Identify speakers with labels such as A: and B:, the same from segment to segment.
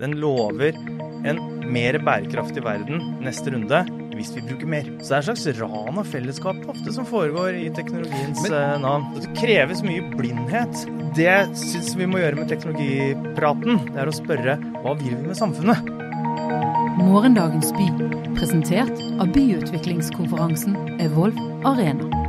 A: den lover en mer bærekraftig verden neste runde hvis vi bruker mer. Så det er en slags ran av fellesskap ofte som foregår i teknologiens
B: Men-
A: eh, navn. Det kreves mye blindhet. Det jeg syns vi må gjøre med teknologipraten, det er å spørre hva vil vi med samfunnet?
C: Morgendagens by, presentert av byutviklingskonferansen Evolve Arena.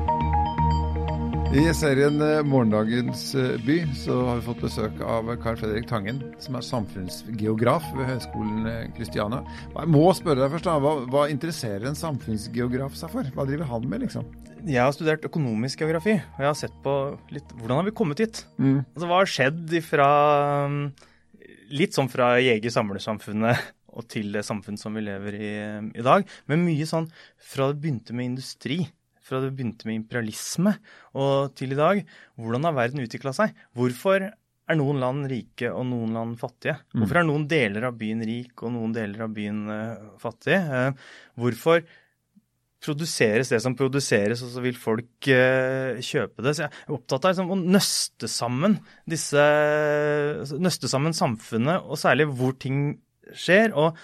B: I serien eh, Morgendagens eh, by så har vi fått besøk av Carl Fredrik Tangen, som er samfunnsgeograf ved Høgskolen eh, Kristiania. Jeg må spørre deg først, da, hva, hva interesserer en samfunnsgeograf seg for? Hva driver han med, liksom?
A: Jeg har studert økonomisk geografi, og jeg har sett på litt hvordan har vi kommet hit.
B: Mm.
A: Altså, hva har skjedd ifra um, Litt sånn fra jeger-samlersamfunnet og til det samfunn som vi lever i um, i dag. Men mye sånn fra det begynte med industri, fra det begynte med imperialisme og til i dag. Hvordan har verden utvikla seg? Hvorfor er noen land rike og noen land fattige? Hvorfor er noen deler av byen rik og noen deler av byen eh, fattig? Eh, hvorfor produseres det som produseres, og så vil folk eh, kjøpe det. Så jeg er opptatt av liksom, å nøste sammen disse Nøste sammen samfunnet, og særlig hvor ting skjer, og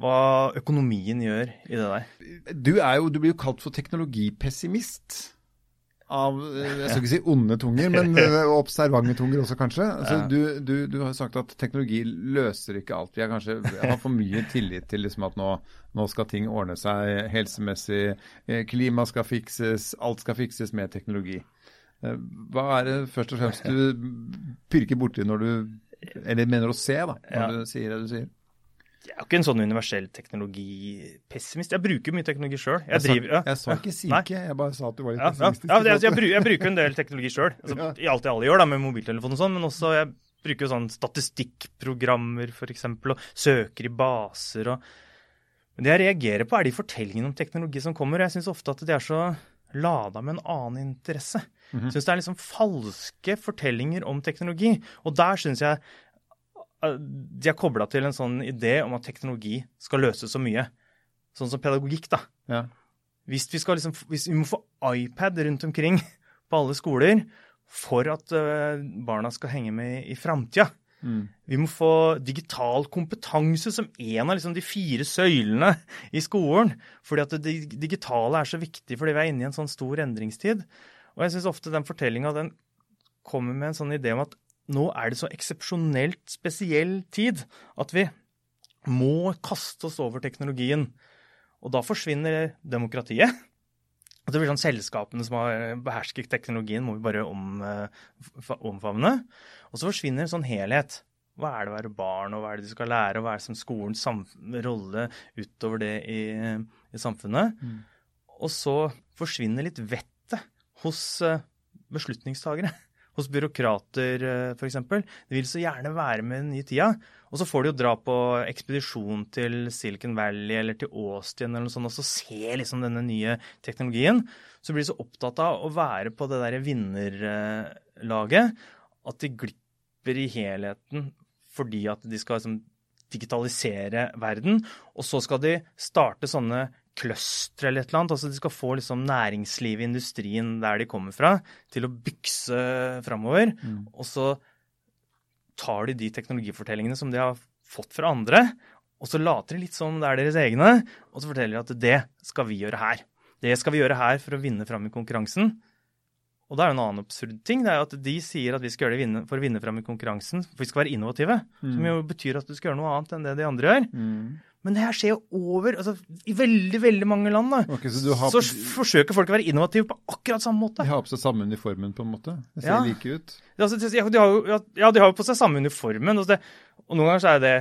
A: hva økonomien gjør i det der.
B: Du, jo, du blir jo kalt for teknologipessimist. Av jeg skal ikke si onde tunger, men eh, observante tunger også, kanskje. Altså, du, du, du har sagt at teknologi løser ikke alt. Vi kanskje, har for mye tillit til liksom at nå, nå skal ting ordne seg helsemessig. eh, Klima skal fikses, alt skal fikses med teknologi. Eh, Hva er det først og fremst du pirker borti når du Eller mener å se, da, når
A: Ja.
B: du sier det du sier?
A: Jeg er jo ikke en sånn universell teknologipessimist. Jeg bruker mye teknologi sjøl. Jeg,
B: Jeg
A: ja.
B: jeg sa ikke
A: Nei.
B: syke, jeg bare sa at du var litt
A: Ja, ja,
B: pessimistisk.
A: ja jeg, jeg, bruker, jeg bruker en del teknologi sjøl. Altså,
B: Ja.
A: I alt det alle gjør da, med mobiltelefon og sånn, men også jeg bruker sånn statistikkprogrammer f.eks. og søker i baser og Men det jeg reagerer på, er de fortellingene om teknologi som kommer. og Jeg syns ofte at de er så lada med en annen interesse. Jeg syns det er liksom falske fortellinger om teknologi. Og der syns jeg de er kobla til en sånn idé om at teknologi skal løse så mye. Sånn som pedagogikk, da.
B: Ja.
A: Hvis vi, liksom, hvis vi må få iPad rundt omkring på alle skoler for at eh, barna skal henge med i framtida.
B: Mm.
A: Vi må få digital kompetanse som en av liksom de fire søylene i skolen. Fordi at det digitale er så viktig fordi vi er inne i en sånn stor endringstid. Og jeg syns ofte den fortellinga den kommer med en sånn idé om at nå er det så eksepsjonelt spesiell tid at vi må kaste oss over teknologien. Og da forsvinner demokratiet. Og det blir sånn Selskapene som har behersket teknologien, må vi bare om, eh, omfavne. Og så forsvinner en sånn helhet. Hva er det å være barn, og hva er det de skal lære, og hva er det som skolens rolle utover det i, i samfunnet? Og så forsvinner litt vettet hos eh, beslutningstagere. Hos byråkrater, f.eks. De vil så gjerne være med i den nye tida. Og så får de jo dra på ekspedisjon til Silicon Valley eller til Austin eller noe sånt, og så se liksom denne nye teknologien. Så blir de så opptatt av å være på det derre vinnerlaget at de glipper i helheten fordi at de skal liksom digitalisere verden. Og så skal de starte sånne clustre eller et eller annet. Altså de skal få liksom næringslivet, industrien der de kommer fra, til å bykse framover. Og så tar de de teknologifortellingene som de har fått fra andre, og så later de litt som det er deres egne, og så forteller de at det skal vi gjøre her. Det skal vi gjøre her for å vinne fram i konkurransen. Og da er det en annen absurd ting. det er at De sier at vi skal gjøre det for å vinne fram i konkurransen, for vi skal være innovative. Som jo betyr at du skal gjøre noe annet enn det de andre gjør. Men det her skjer jo over altså, I veldig, veldig mange land. da.
B: okay, så har-
A: så forsøker folk å være innovative på akkurat samme måte.
B: De har på seg samme uniformen, på en måte. Det ser
A: Ja.
B: like ut.
A: Ja, altså, de, de, har jo, ja, de har på seg samme uniformen. Og, det, og noen ganger så er det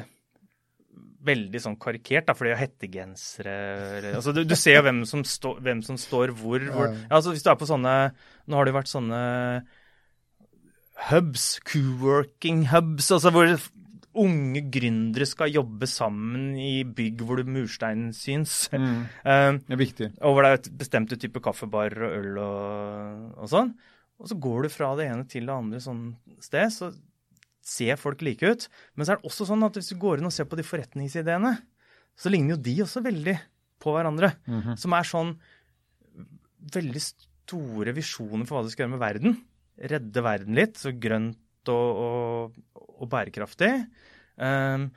A: veldig sånn karikert, da, for de har hettegensere eller, altså, du, du ser jo hvem som, stå, hvem som står hvor. hvor
B: Ja.
A: altså, hvis du er på sånne Nå har det jo vært sånne hubs, co-working hubs, altså hvor unge gründere skal jobbe sammen i bygg hvor du mursteinen syns.
B: Mm.
A: Eh,
B: Det er viktig.
A: og hvor det er et bestemte type kaffebarer og øl og, og sånn. Og så går du fra det ene til det andre sånn sted, så ser folk like ut. Men så er det også sånn at hvis du går inn og ser på de forretningsideene, så ligner jo de også veldig på hverandre. Som er sånn veldig store visjoner for hva du skal gjøre med verden. Redde verden litt, så grønt og, og, og bærekraftig. Um,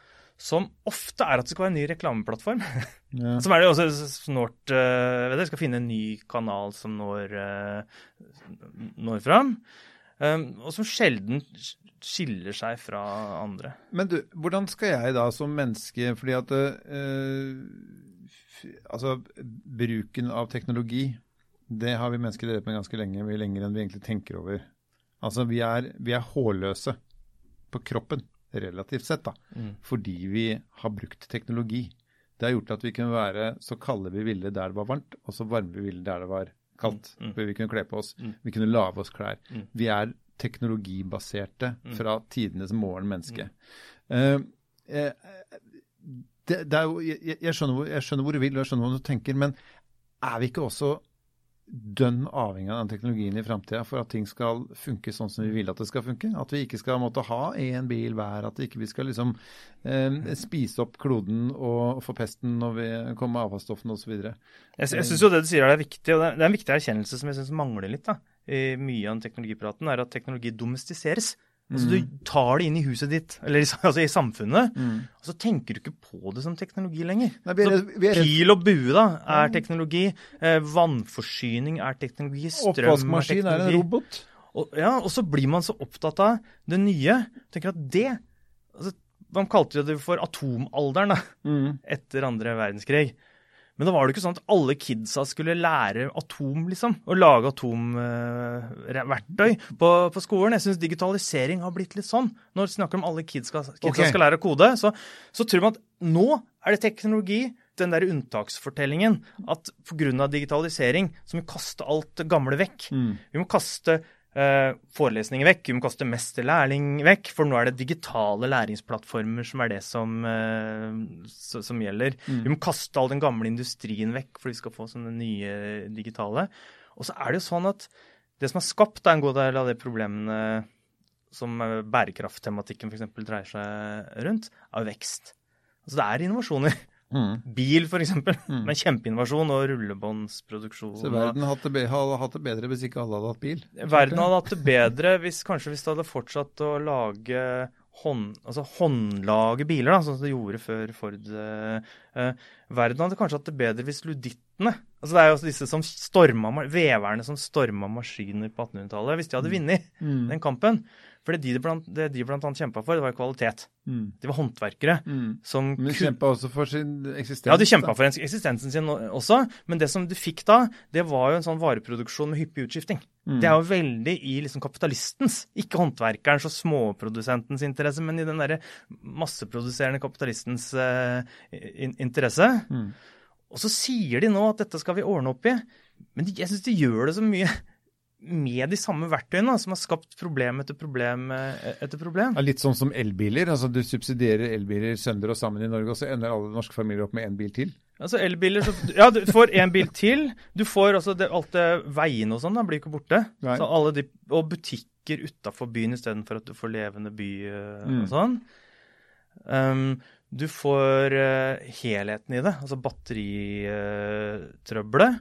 A: som ofte er at det skal være en ny reklameplattform.
B: Ja.
A: Som er det også snart uh, vet du, skal finne en ny kanal som når, uh, når fram. Um, og som sjelden skiller seg fra andre.
B: Men du, hvordan skal jeg da som menneske Fordi at uh, Altså, bruken av teknologi, det har vi mennesker drevet med ganske lenge. Mye lenger enn vi egentlig tenker over. Altså, vi er, vi er hårløse på kroppen, relativt sett, da.
A: Mm.
B: Fordi vi har brukt teknologi. Det har gjort at vi kunne være så kalde vi ville der det var varmt, og så varme vi ville der det var kaldt.
A: Mm, mm.
B: For vi kunne kle på oss.
A: Mm.
B: Vi kunne lage oss klær.
A: Mm.
B: Vi er teknologibaserte
A: Mm.
B: fra tidenes morgen menneske. Mm. eh, det, det er jo, jeg, jeg, skjønner hvor, jeg skjønner hvor du vil, og jeg skjønner hva du tenker, men er vi ikke også dønn avhengig av den teknologien i framtida for at ting skal funke sånn som vi vil at det skal funke? At vi ikke skal måtte ha én bil hver, at vi ikke skal liksom eh, spise opp kloden og få pesten når vi kommer med avfallsstoffene osv.
A: Jeg, jeg syns jo det du sier er viktig, og det er, det er en viktig erkjennelse som jeg syns mangler litt da, i mye av den teknologipraten, er at teknologi domestiseres. Altså Du tar det inn i huset ditt, eller altså i samfunnet, og så tenker du ikke på det som teknologi lenger.
B: Nei, vi er vi er
A: Pil og bue da, er teknologi. Eh, vannforsyning er teknologi. Strøm er teknologi.
B: Oppvaskmaskin er en robot.
A: Og, ja, og så blir man så opptatt av det nye. tenker at det altså, Man kalte det for atomalderen da,
B: Mm.
A: etter andre verdenskrig. Men da var det ikke sånn at alle kidsa skulle lære atom, liksom. Og lage atomverktøy på, på skolen. Jeg syns digitalisering har blitt litt sånn. Når vi snakker om alle kidsa, kidsa
B: okay.
A: skal lære å kode, så, så tror man at nå er det teknologi. Den der unntaksfortellingen at pga. digitalisering så må vi kaste alt gamle vekk.
B: Mm.
A: Vi må kaste forelesninger vekk, vi må kaste mesterlærling vekk, for nå er det digitale læringsplattformer som er det som, eh, som gjelder. Vi må kaste all den gamle industrien vekk, for vi skal få sånne nye digitale. Og så er det jo sånn at det som har skapt er en god del av de problemene som eh, bærekrafttematikken f.eks. dreier seg rundt, er vekst. Altså det er innovasjoner.
B: Mm.
A: Bil, f.eks. Mm. Med kjempeinnovasjon og rullebåndsproduksjon.
B: Så verden hadde hatt det, bedre hvis ikke alle hadde hatt bil.
A: Verden hadde hatt det bedre hvis kanskje hvis det hadde fortsatt å lage hånd, altså håndlage biler, da, sånn som det gjorde før Ford. Eh, eh, verden hadde kanskje hatt det bedre hvis ludittene altså Det er jo også disse som storma, veverne som storma maskiner på 1800-tallet. Hvis de hadde vunnet den kampen. For det de blant, det de blant annet kjempa for, det var kvalitet.
B: Mm.
A: De var håndverkere
B: Mm.
A: som
B: Men de kjempa også for sin eksistens.
A: ja, de kjempa for eksistensen sin også, men det som du fikk da, det var jo en sånn vareproduksjon med hyppig utskifting.
B: Mm.
A: Det er jo veldig i liksom kapitalistens, ikke håndverkerens og småprodusentens interesse, men i den derre masseproduserende kapitalistens eh, in interesse.
B: Mm.
A: Og så sier de nå at dette skal vi ordne opp i, men jeg syns de gjør det så mye med de samme verktøyene, som har skapt problem etter problem eh, etter problem.
B: Ja, litt sånn som elbiler. altså Du subsidierer elbiler sønder og sammen i Norge, og så ender alle norske familier opp med én bil til.
A: Altså elbiler, så, Ja, du får én bil til. Du får altså det, alt det veiene og sånn da blir ikke borte.
B: Nei.
A: Så alle de, Og butikker utafor byen istedenfor at du får levende by eh,
B: Mm.
A: og sånn. Um, du får eh, helheten i det, altså batteritrøbbelet.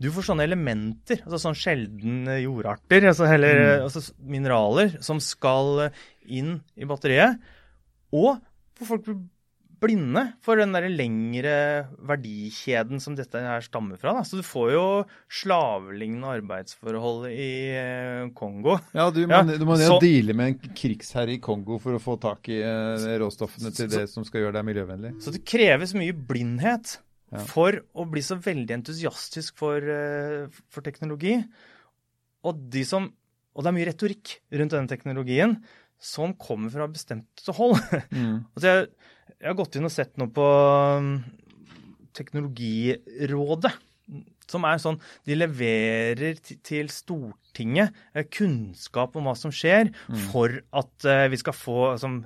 A: Du får sånne elementer, altså sånn sjeldne jordarter, altså, eller
B: Mm.
A: altså mineraler, som skal eh, inn i batteriet. Og for folk blir blinde for den der lengre verdikjeden som dette her stammer fra. Da. Så du får jo slavelignende arbeidsforhold i eh, Kongo.
B: Ja, du må,
A: Ja,
B: du må ned
A: så-
B: og deale med en krigsherre i Kongo for å få tak i eh, råstoffene til det som skal gjøre deg miljøvennlig.
A: Så det kreves mye blindhet
B: Ja.
A: for å bli så veldig entusiastisk for, eh, for teknologi. Og, de som, og det er mye retorikk rundt denne teknologien som kommer fra bestemte hold.
B: Mm.
A: Altså jeg, jeg har gått inn og sett noe på um, Teknologirådet. Som er sånn De leverer til Stortinget eh, kunnskap om hva som skjer, for at eh, vi skal få sånn,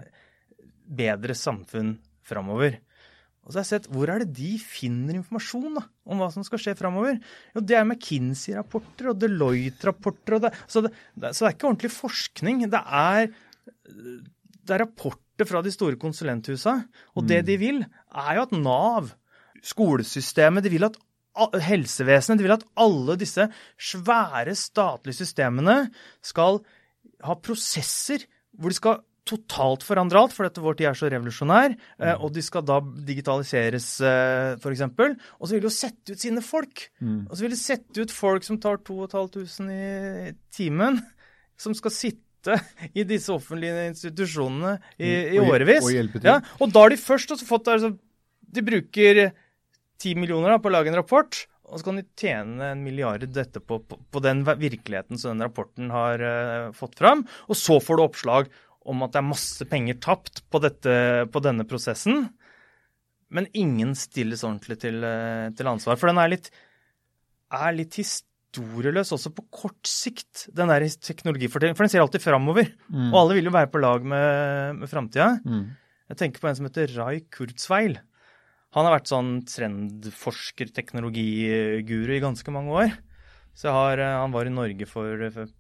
A: bedre samfunn framover. Og så har jeg sett, Hvor er det de finner informasjon da, om hva som skal skje framover? Jo, det er McKinsey-rapporter og Deloitte-rapporter. så, så det er ikke ordentlig forskning. Det er det er rapporter fra de store konsulenthusene. og det de vil, er jo at Nav, skolesystemet, de vil at helsevesenet, de vil at alle disse svære statlige systemene skal ha prosesser hvor de skal totalt forandre alt, for dette vår tid er så revolusjonær. Eh, og de skal da digitaliseres, eh, f.eks. Og så vil de jo sette ut sine folk.
B: Mm.
A: Og så vil de sette ut folk som tar 2500 i timen, som skal sitte i disse offentlige institusjonene i, i
B: Og
A: årevis.
B: og hjelpe til.
A: Ja, og da har de først også fått altså, De bruker 10 millioner da, på å lage en rapport, og så kan de tjene en milliard etterpå på, på den virkeligheten som den rapporten har uh, fått fram. Og så får du oppslag om at det er masse penger tapt på, dette, på denne prosessen. Men ingen stilles ordentlig til, eh, til ansvar. For den er litt, er litt historieløs også på kort sikt, den der teknologifortellingen. For den ser alltid framover. Og alle vil jo være på lag med, med framtida.
B: Mm.
A: Jeg tenker på en som heter Rai Kurzweil. Han har vært sånn trendforsker, teknologiguru i ganske mange år. Så har, eh, han var i Norge for, for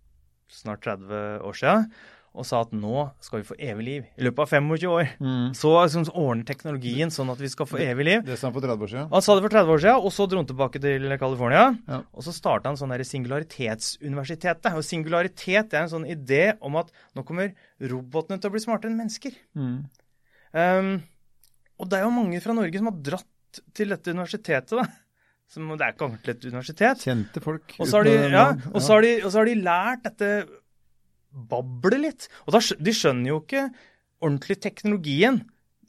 A: snart 30 år siden og sa at nå skal vi få evig liv i løpet av 25 år.
B: Mm.
A: Så liksom, ordner teknologien sånn at vi skal få evig liv.
B: Det sa han for 30 år siden.
A: Han sa det for 30 år siden, og så dro han tilbake til California.
B: Ja.
A: Og så starta han sånn der singularitetsuniversitetet. Og singularitet er en sånn idé om at nå kommer robotene til å bli smartere enn mennesker.
B: Mm.
A: Um, og det er jo mange fra Norge som har dratt til dette universitetet, da. Som, det er ikke ordentlig et universitet.
B: Kjente folk.
A: Og så har de, ja, og så har de, så har de lært dette bablet litt. Og da, de skjønner jo ikke ordentlig teknologien.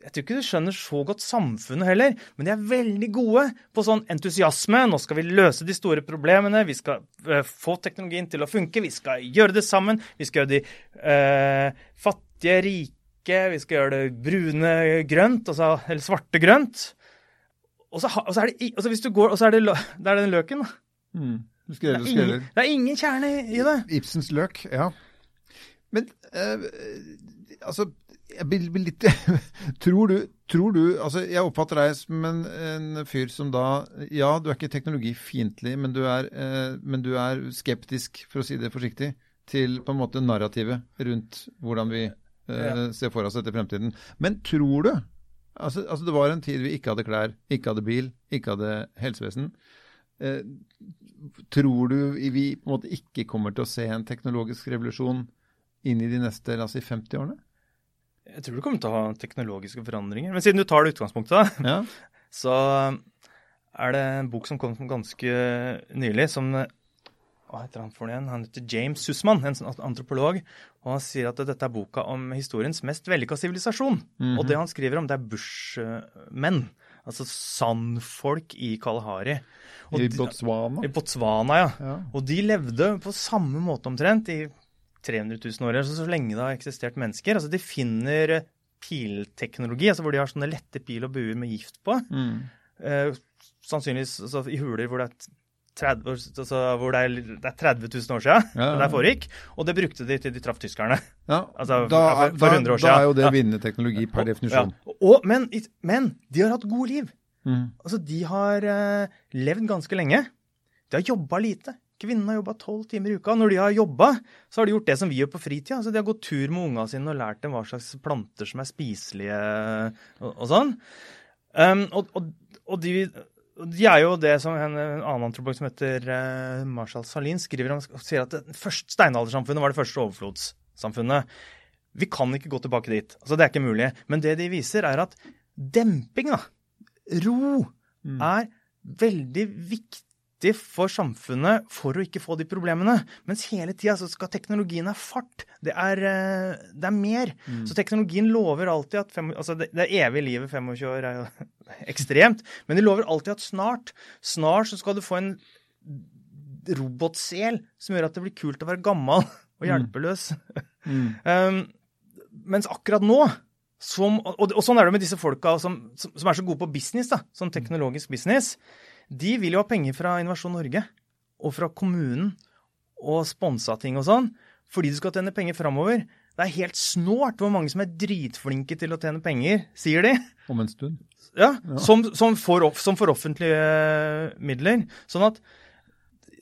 A: Jeg tror ikke de skjønner så godt samfunnet heller, men de er veldig gode på sånn entusiasme. Nå skal vi løse de store problemene, vi skal eh, få teknologien til å funke, vi skal gjøre det sammen. Vi skal gjøre de eh, fattige rike, vi skal gjøre det brune grønt, altså, eller svarte grønt. Og så, og så er det, og så hvis du går, og så er det, det er den løken, da.
B: Mm. Du
A: Det
B: skreller
A: er, ingen,
B: skreller.
A: det er ingen kjerne i i det.
B: Ibsens løk, ja. Men eh, altså jeg blir blir litt tror, du, tror du Altså, jeg oppfatter deg som en, en fyr som da Ja, du er ikke teknologifiendtlig, men, du er, eh, men du er skeptisk, for å si det forsiktig, til på en måte narrativet rundt hvordan vi eh, ser for oss dette i fremtiden. Men tror du altså, altså, det var en tid vi ikke hadde klær, ikke hadde bil, ikke hadde helsevesen. Eh, tror du vi på en måte ikke kommer til å se en teknologisk revolusjon inn i de neste la oss si 50 årene?
A: Jeg tror du kommer til å ha teknologiske forandringer. Men siden du tar det utgangspunktet, da,
B: Ja.
A: så er det en bok som kom ganske nylig, som Hva heter han for igjen? Han heter James Sussman, en sånn antropolog. Og han sier at dette er boka om historiens mest vellykka sivilisasjon.
B: Mhm.
A: Og det han skriver om, det er bushmenn. Altså sandfolk i Kalahari. Og
B: I Botswana?
A: I Botswana, ja.
B: Ja.
A: Og de levde på samme måte omtrent i 300 000 år, altså så lenge det har eksistert mennesker. Altså De finner eh, pilteknologi, altså hvor de har sånne lette pil og buer med gift på.
B: Mm.
A: Eh, sannsynligvis altså, i huler hvor det er 30, altså, hvor det er, det er 30 000 år siden
B: Ja, ja.
A: det foregikk. Og det brukte de til de traff tyskerne.
B: Ja,
A: Altså,
B: da,
A: for- for 100 år siden.
B: da er jo det vinnende teknologi per definisjon.
A: Ja. Og, men, men de har hatt gode liv.
B: Mm.
A: Altså, de har uh, levd ganske lenge. De har jobba lite. Kvinnene har jobba tolv timer i uka. Når de har jobba, så har de gjort det som vi gjør på fritida. Altså, de har gått tur med unga sine og lært dem hva slags planter som er spiselige og, og sånn. Um, og, og, og de, de er jo det som en, en annen antropolog som heter uh, Marshall Salin skriver om, sier at det første steinaldersamfunnet var det første overflodssamfunnet. Vi kan ikke gå tilbake dit. Altså, det er ikke mulig. Men det de viser, er at demping, da, ro,
B: Mm.
A: er veldig viktig for samfunnet for å ikke få de problemene. Mens hele tida så skal teknologien ha fart. Det er, eh, det er mer.
B: Mm.
A: Så teknologien lover alltid at fem, altså det, det evige livet 25 år er jo ekstremt, men de lover alltid at snart, snart så skal du få en robotsel som gjør at det blir kult å være gammel og hjelpeløs.
B: Mm.
A: Um, mens akkurat nå som, og, og sånn er det med disse folka som, som, som er så gode på business, da, sånn teknologisk business. De vil jo ha penger fra Innovasjon Norge og fra kommunen og sponsa ting og sånn, fordi du skal tjene penger framover. Det er helt snålt hvor mange som er dritflinke til å tjene penger, sier de.
B: Om en stund.
A: Ja, Som, som, får, som får offentlige midler. Sånn at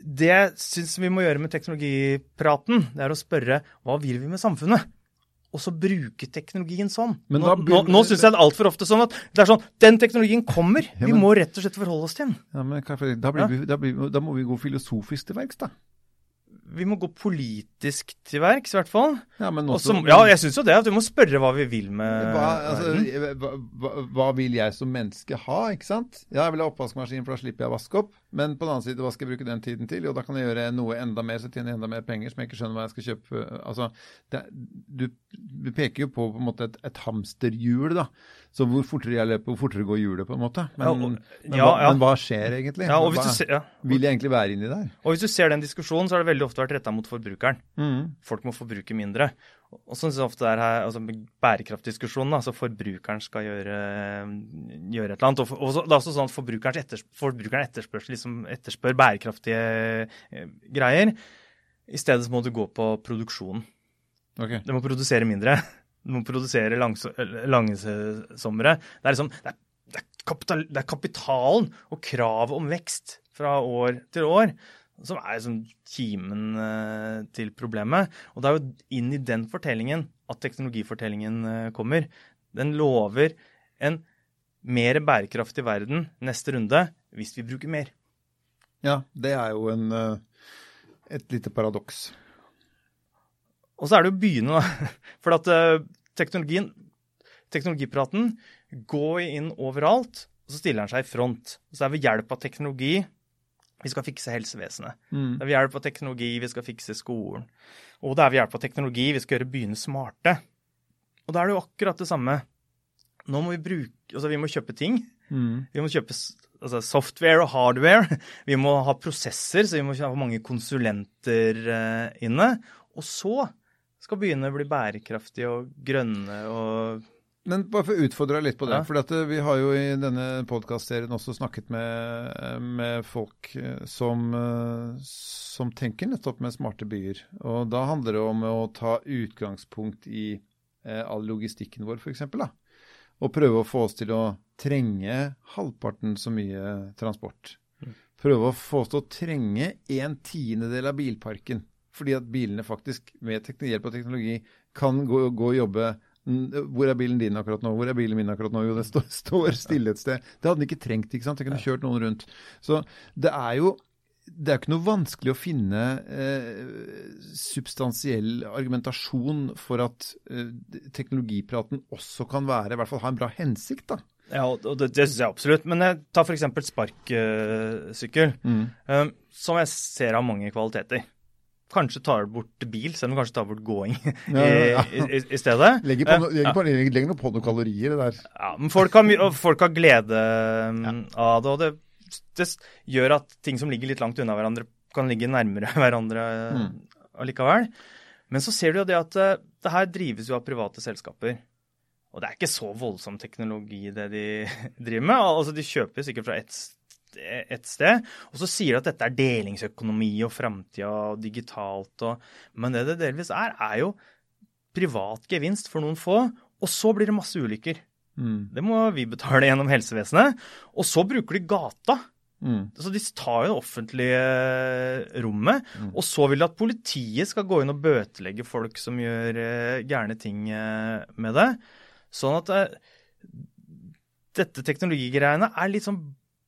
A: det syns vi må gjøre med teknologipraten, det er å spørre hva vil vi med samfunnet? Og så bruke teknologien sånn.
B: Men
A: nå nå, nå syns jeg det er altfor ofte sånn at det er sånn Den teknologien kommer.
B: Ja,
A: Vi må rett og slett forholde oss til den.
B: Ja, men da, blir vi, da, blir, da må vi gå filosofisk til verks, da.
A: vi må gå politisk til verks, i hvert fall.
B: Ja, men
A: Og
B: også,
A: ja, jeg syns jo det. At vi må spørre hva vi vil med
B: hva, altså, hva, hva vil jeg som menneske ha, ikke sant? Ja, jeg vil ha oppvaskmaskin, for da slipper jeg å vaske opp. Men på den annen side, hva skal jeg bruke den tiden til? Jo, da kan jeg gjøre noe enda mer, så tjener jeg enda mer penger som jeg ikke skjønner hva jeg skal kjøpe. Altså, det, du, du peker jo på på en måte et, et hamsterhjul, da. Så hvor fortere jeg løper, hvor fortere går hjulet, på en måte. Men,
A: Ja, og-
B: men,
A: ja,
B: hva,
A: ja.
B: men hva skjer egentlig?
A: Ja, og hvis
B: hva,
A: du ser, ja.
B: Vil jeg egentlig være inni der?
A: Og hvis du ser den diskusjonen, så har det veldig ofte vært retta mot forbrukeren.
B: Mm.
A: Folk må forbruke mindre. Og sånn som ofte er her, altså bærekraftdiskusjonen, altså forbrukeren skal gjøre, gjøre et eller annet. Og, for, og så, det er også sånn at forbrukeren etters, forbrukeren etterspør, liksom, etterspør bærekraftige eh, greier. I stedet så må du gå på produksjonen.
B: Okay.
A: Du må produsere mindre. Du må produsere langs, langsommere. Det er liksom det er, det, er kapital, det er kapitalen og kravet om vekst fra år til år som er liksom kimen eh, til problemet. Og det er jo inn i den fortellingen at teknologifortellingen eh, kommer. Den lover en mer bærekraftig verden neste runde hvis vi bruker mer.
B: Ja, det er jo en, eh, et lite paradoks.
A: Og så er det jo byene, da. For at teknologien, teknologipraten går inn overalt, og så stiller den seg i front. Så er ved hjelp av teknologi vi skal fikse helsevesenet.
B: Mm.
A: Det er ved hjelp av teknologi vi skal fikse skolen. Og det er ved hjelp av teknologi vi skal gjøre byene smarte. Og da er det jo akkurat det samme. Nå må vi bruke Altså, vi må kjøpe ting.
B: Mm.
A: Vi må kjøpe altså, software og hardware. Vi må ha prosesser, så vi må ha mange konsulenter eh, inne. Og så skal byene bli bærekraftige og grønne og
B: Men bare for å utfordre deg litt på det.
A: Ja.
B: For eh, vi har jo i denne podkastserien også snakket med, med folk eh, som, eh, som tenker nettopp med smarte byer. Og da handler det om å ta utgangspunkt i eh, all logistikken vår, f.eks. Og prøve å få oss til å trenge halvparten så mye transport. Prøve å få oss til å trenge en tiendedel av bilparken. Fordi at bilene faktisk, med hjelp av teknologi, kan gå, gå og jobbe Mm, Hvor er bilen din akkurat nå? Hvor er bilen min akkurat nå? Jo, det står, står stille et sted. Det hadde den ikke trengt. ikke sant? Jeg kunne kjørt noen rundt. Så det er jo det er ikke noe vanskelig å finne eh, substansiell argumentasjon for at eh, teknologipraten også kan være, i hvert fall ha en bra hensikt. da.
A: Ja, og det, det syns jeg absolutt. Men jeg tar f.eks. sparkesykkel, eh, som jeg ser har mange kvaliteter. Kanskje tar bort bil, selv om kanskje tar bort gåing
B: Ja, ja, ja.
A: i, i, i stedet.
B: Legger, på,
A: Eh,
B: legger, på, legger noe på noen kalorier, det der.
A: Ja, men folk har, folk har glede mm, av det, og det, det gjør at ting som ligger litt langt unna hverandre, kan ligge nærmere hverandre
B: Mm.
A: allikevel. Men så ser du jo det at eh, det her drives jo av private selskaper. Og det er ikke så voldsom teknologi det de driver med. Altså, De kjøper sikkert fra ett et sted, og så sier de at dette er delingsøkonomi og framtida og digitalt. Og, men det det delvis er, er jo privat gevinst for noen få, og så blir det masse ulykker.
B: Mm.
A: Det må vi betale gjennom helsevesenet. Og så bruker de gata.
B: Mm.
A: Så de tar jo det offentlige rommet. Og så vil de at politiet skal gå inn og bøtelegge folk som gjør eh, gærne ting eh, med det. Sånn at eh, dette teknologigreiene er litt sånn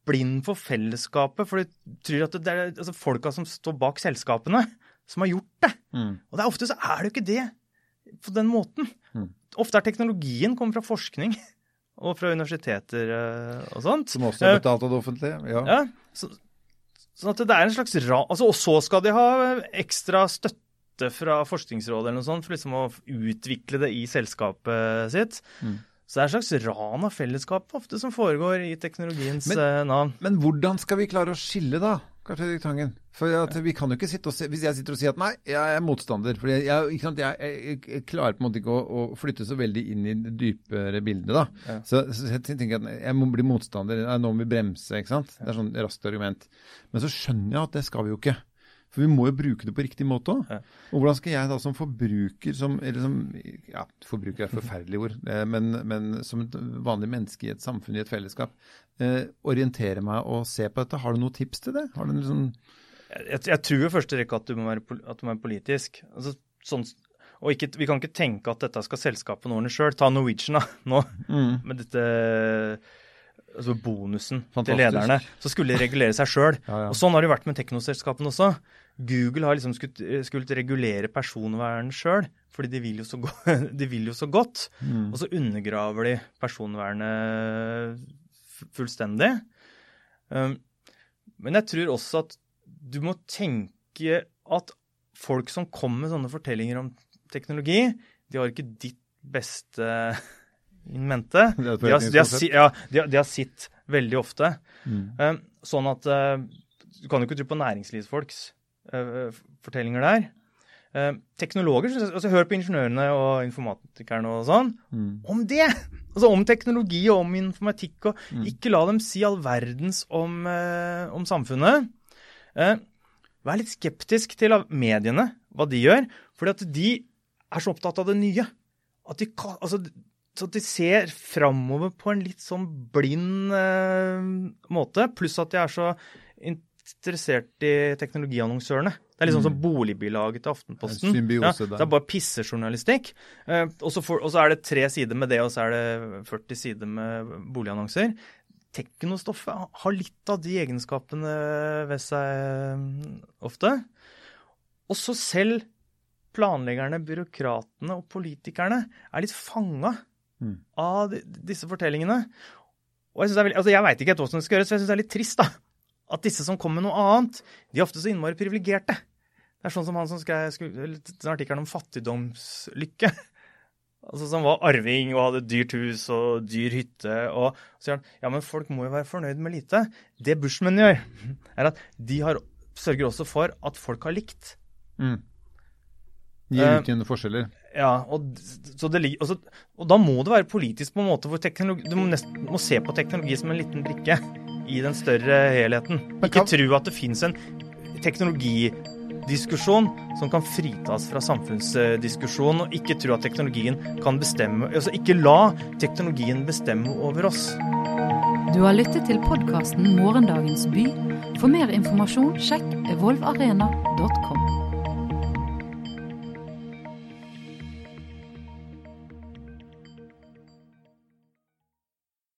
A: blind for fellesskapet. For de tror at det er altså, folka som står bak selskapene, som har gjort det.
B: Mm.
A: Og det er ofte så er det jo ikke det på den måten.
B: Mm.
A: Ofte er teknologien kommer fra forskning og fra universiteter eh, og sånt.
B: Som også er betalt av det offentlige. Ja.
A: Ja, så, sånn at det er en slags ra... Altså, og så skal de ha ekstra støtte fra Forskningsrådet eller noe sånt for liksom å utvikle det i selskapet sitt.
B: Mm.
A: Så det er en slags ran av fellesskapet ofte som foregår i teknologiens
B: Men-
A: eh, navn.
B: Men hvordan skal vi klare å skille, da? Karl Fredrik Tangen? For vi kan jo ikke sitte og se, Hvis jeg sitter og sier at nei, jeg er motstander for jeg, jeg, jeg, jeg, jeg klarer på en måte ikke å, å flytte så veldig inn i det dypere bildet. da.
A: Ja.
B: Så, så jeg tenker at jeg må bli motstander. Nei, nå må vi bremse. ikke sant? Det er sånn raskt argument. Men så skjønner jeg at det skal vi jo ikke. For vi må jo bruke det på riktig måte òg.
A: Ja.
B: Og hvordan skal jeg da som forbruker, som, eller som ja, forbruker er et forferdelig ord, eh, men, men som et vanlig menneske i et samfunn, i et fellesskap, eh, orientere meg og se på dette? Har du noen tips til det? Har du en liksom,
A: Jeg, jeg tror i første rekke at du må være, at du må være politisk. Altså, sånn, og ikke, vi kan ikke tenke at dette skal selskapet ordne sjøl. Ta Norwegian da, nå, med dette altså bonusen
B: Fantastisk.
A: til lederne. Så skulle de regulere seg sjøl.
B: Ja, ja.
A: Og sånn har det vært med teknoselskapene også. Google har liksom skult, skult regulere personvernet sjøl, fordi de vil, go de vil, jo så godt.
B: Mm.
A: Og så undergraver de personvernet fullstendig. Um, men jeg tror også at du må tenke at folk som kommer med sånne fortellinger om teknologi, de har ikke ditt beste in mente. De har, de har, ja, de har, de har sitt veldig ofte.
B: Mm.
A: Um, sånn at uh, du kan jo ikke tro på næringslivsfolks fortellinger der. Uh, teknologer, altså Hør på ingeniørene og informatikerne og sånn.
B: Mm.
A: Om det! Altså om teknologi og om informatikk. og
B: Mm.
A: Ikke la dem si all verdens om, om samfunnet. Vær litt skeptisk til mediene, hva de gjør. fordi at de er så opptatt av det nye. At de, altså, så at de ser framover på en litt sånn blind eh, måte. Pluss at de er så interessert i teknologiannonsørene. Det er litt sånn som boligbilaget til Aftenposten.
B: En symbiose der.
A: det er bare pissejournalistikk. Eh, og, så får- og så er det tre sider med det, og så er det 40 sider med boligannonser. Teknostoffet har litt av de egenskapene ved seg eh, ofte. Og så selv planleggerne, byråkratene og politikerne er litt fanga
B: Mm.
A: av disse fortellingene. Og jeg, synes det er veldig, altså jeg veit ikke helt som det skal gjøres, så jeg syns det er litt trist da, at disse som kommer med noe annet, de er ofte så innmari privilegerte. Det er sånn som han som skrev den artikkelen om fattigdomslykke. Altså Som var arving og hadde dyrt hus og dyr hytte. Og så sier han ja, men folk må jo være fornøyd med lite. Det Bushman gjør, er at de har, sørger også for at folk har likt.
B: Mm. Gir
A: Eh,
B: utjevnende forskjeller.
A: Ja, og, så det, og, så, og da må det være politisk på en måte hvor teknologi, du må, nest, må se på teknologi som en liten brikke i den større helheten.
B: Men
A: Ikke
B: kan-
A: tro at det fins en teknologidiskusjon som kan fritas fra samfunnsdiskusjon, og ikke tro at teknologien kan bestemme Altså ikke la teknologien bestemme over oss.
C: Du har lyttet til podkasten Morgendagens by. For mer informasjon sjekk evolvarena.com.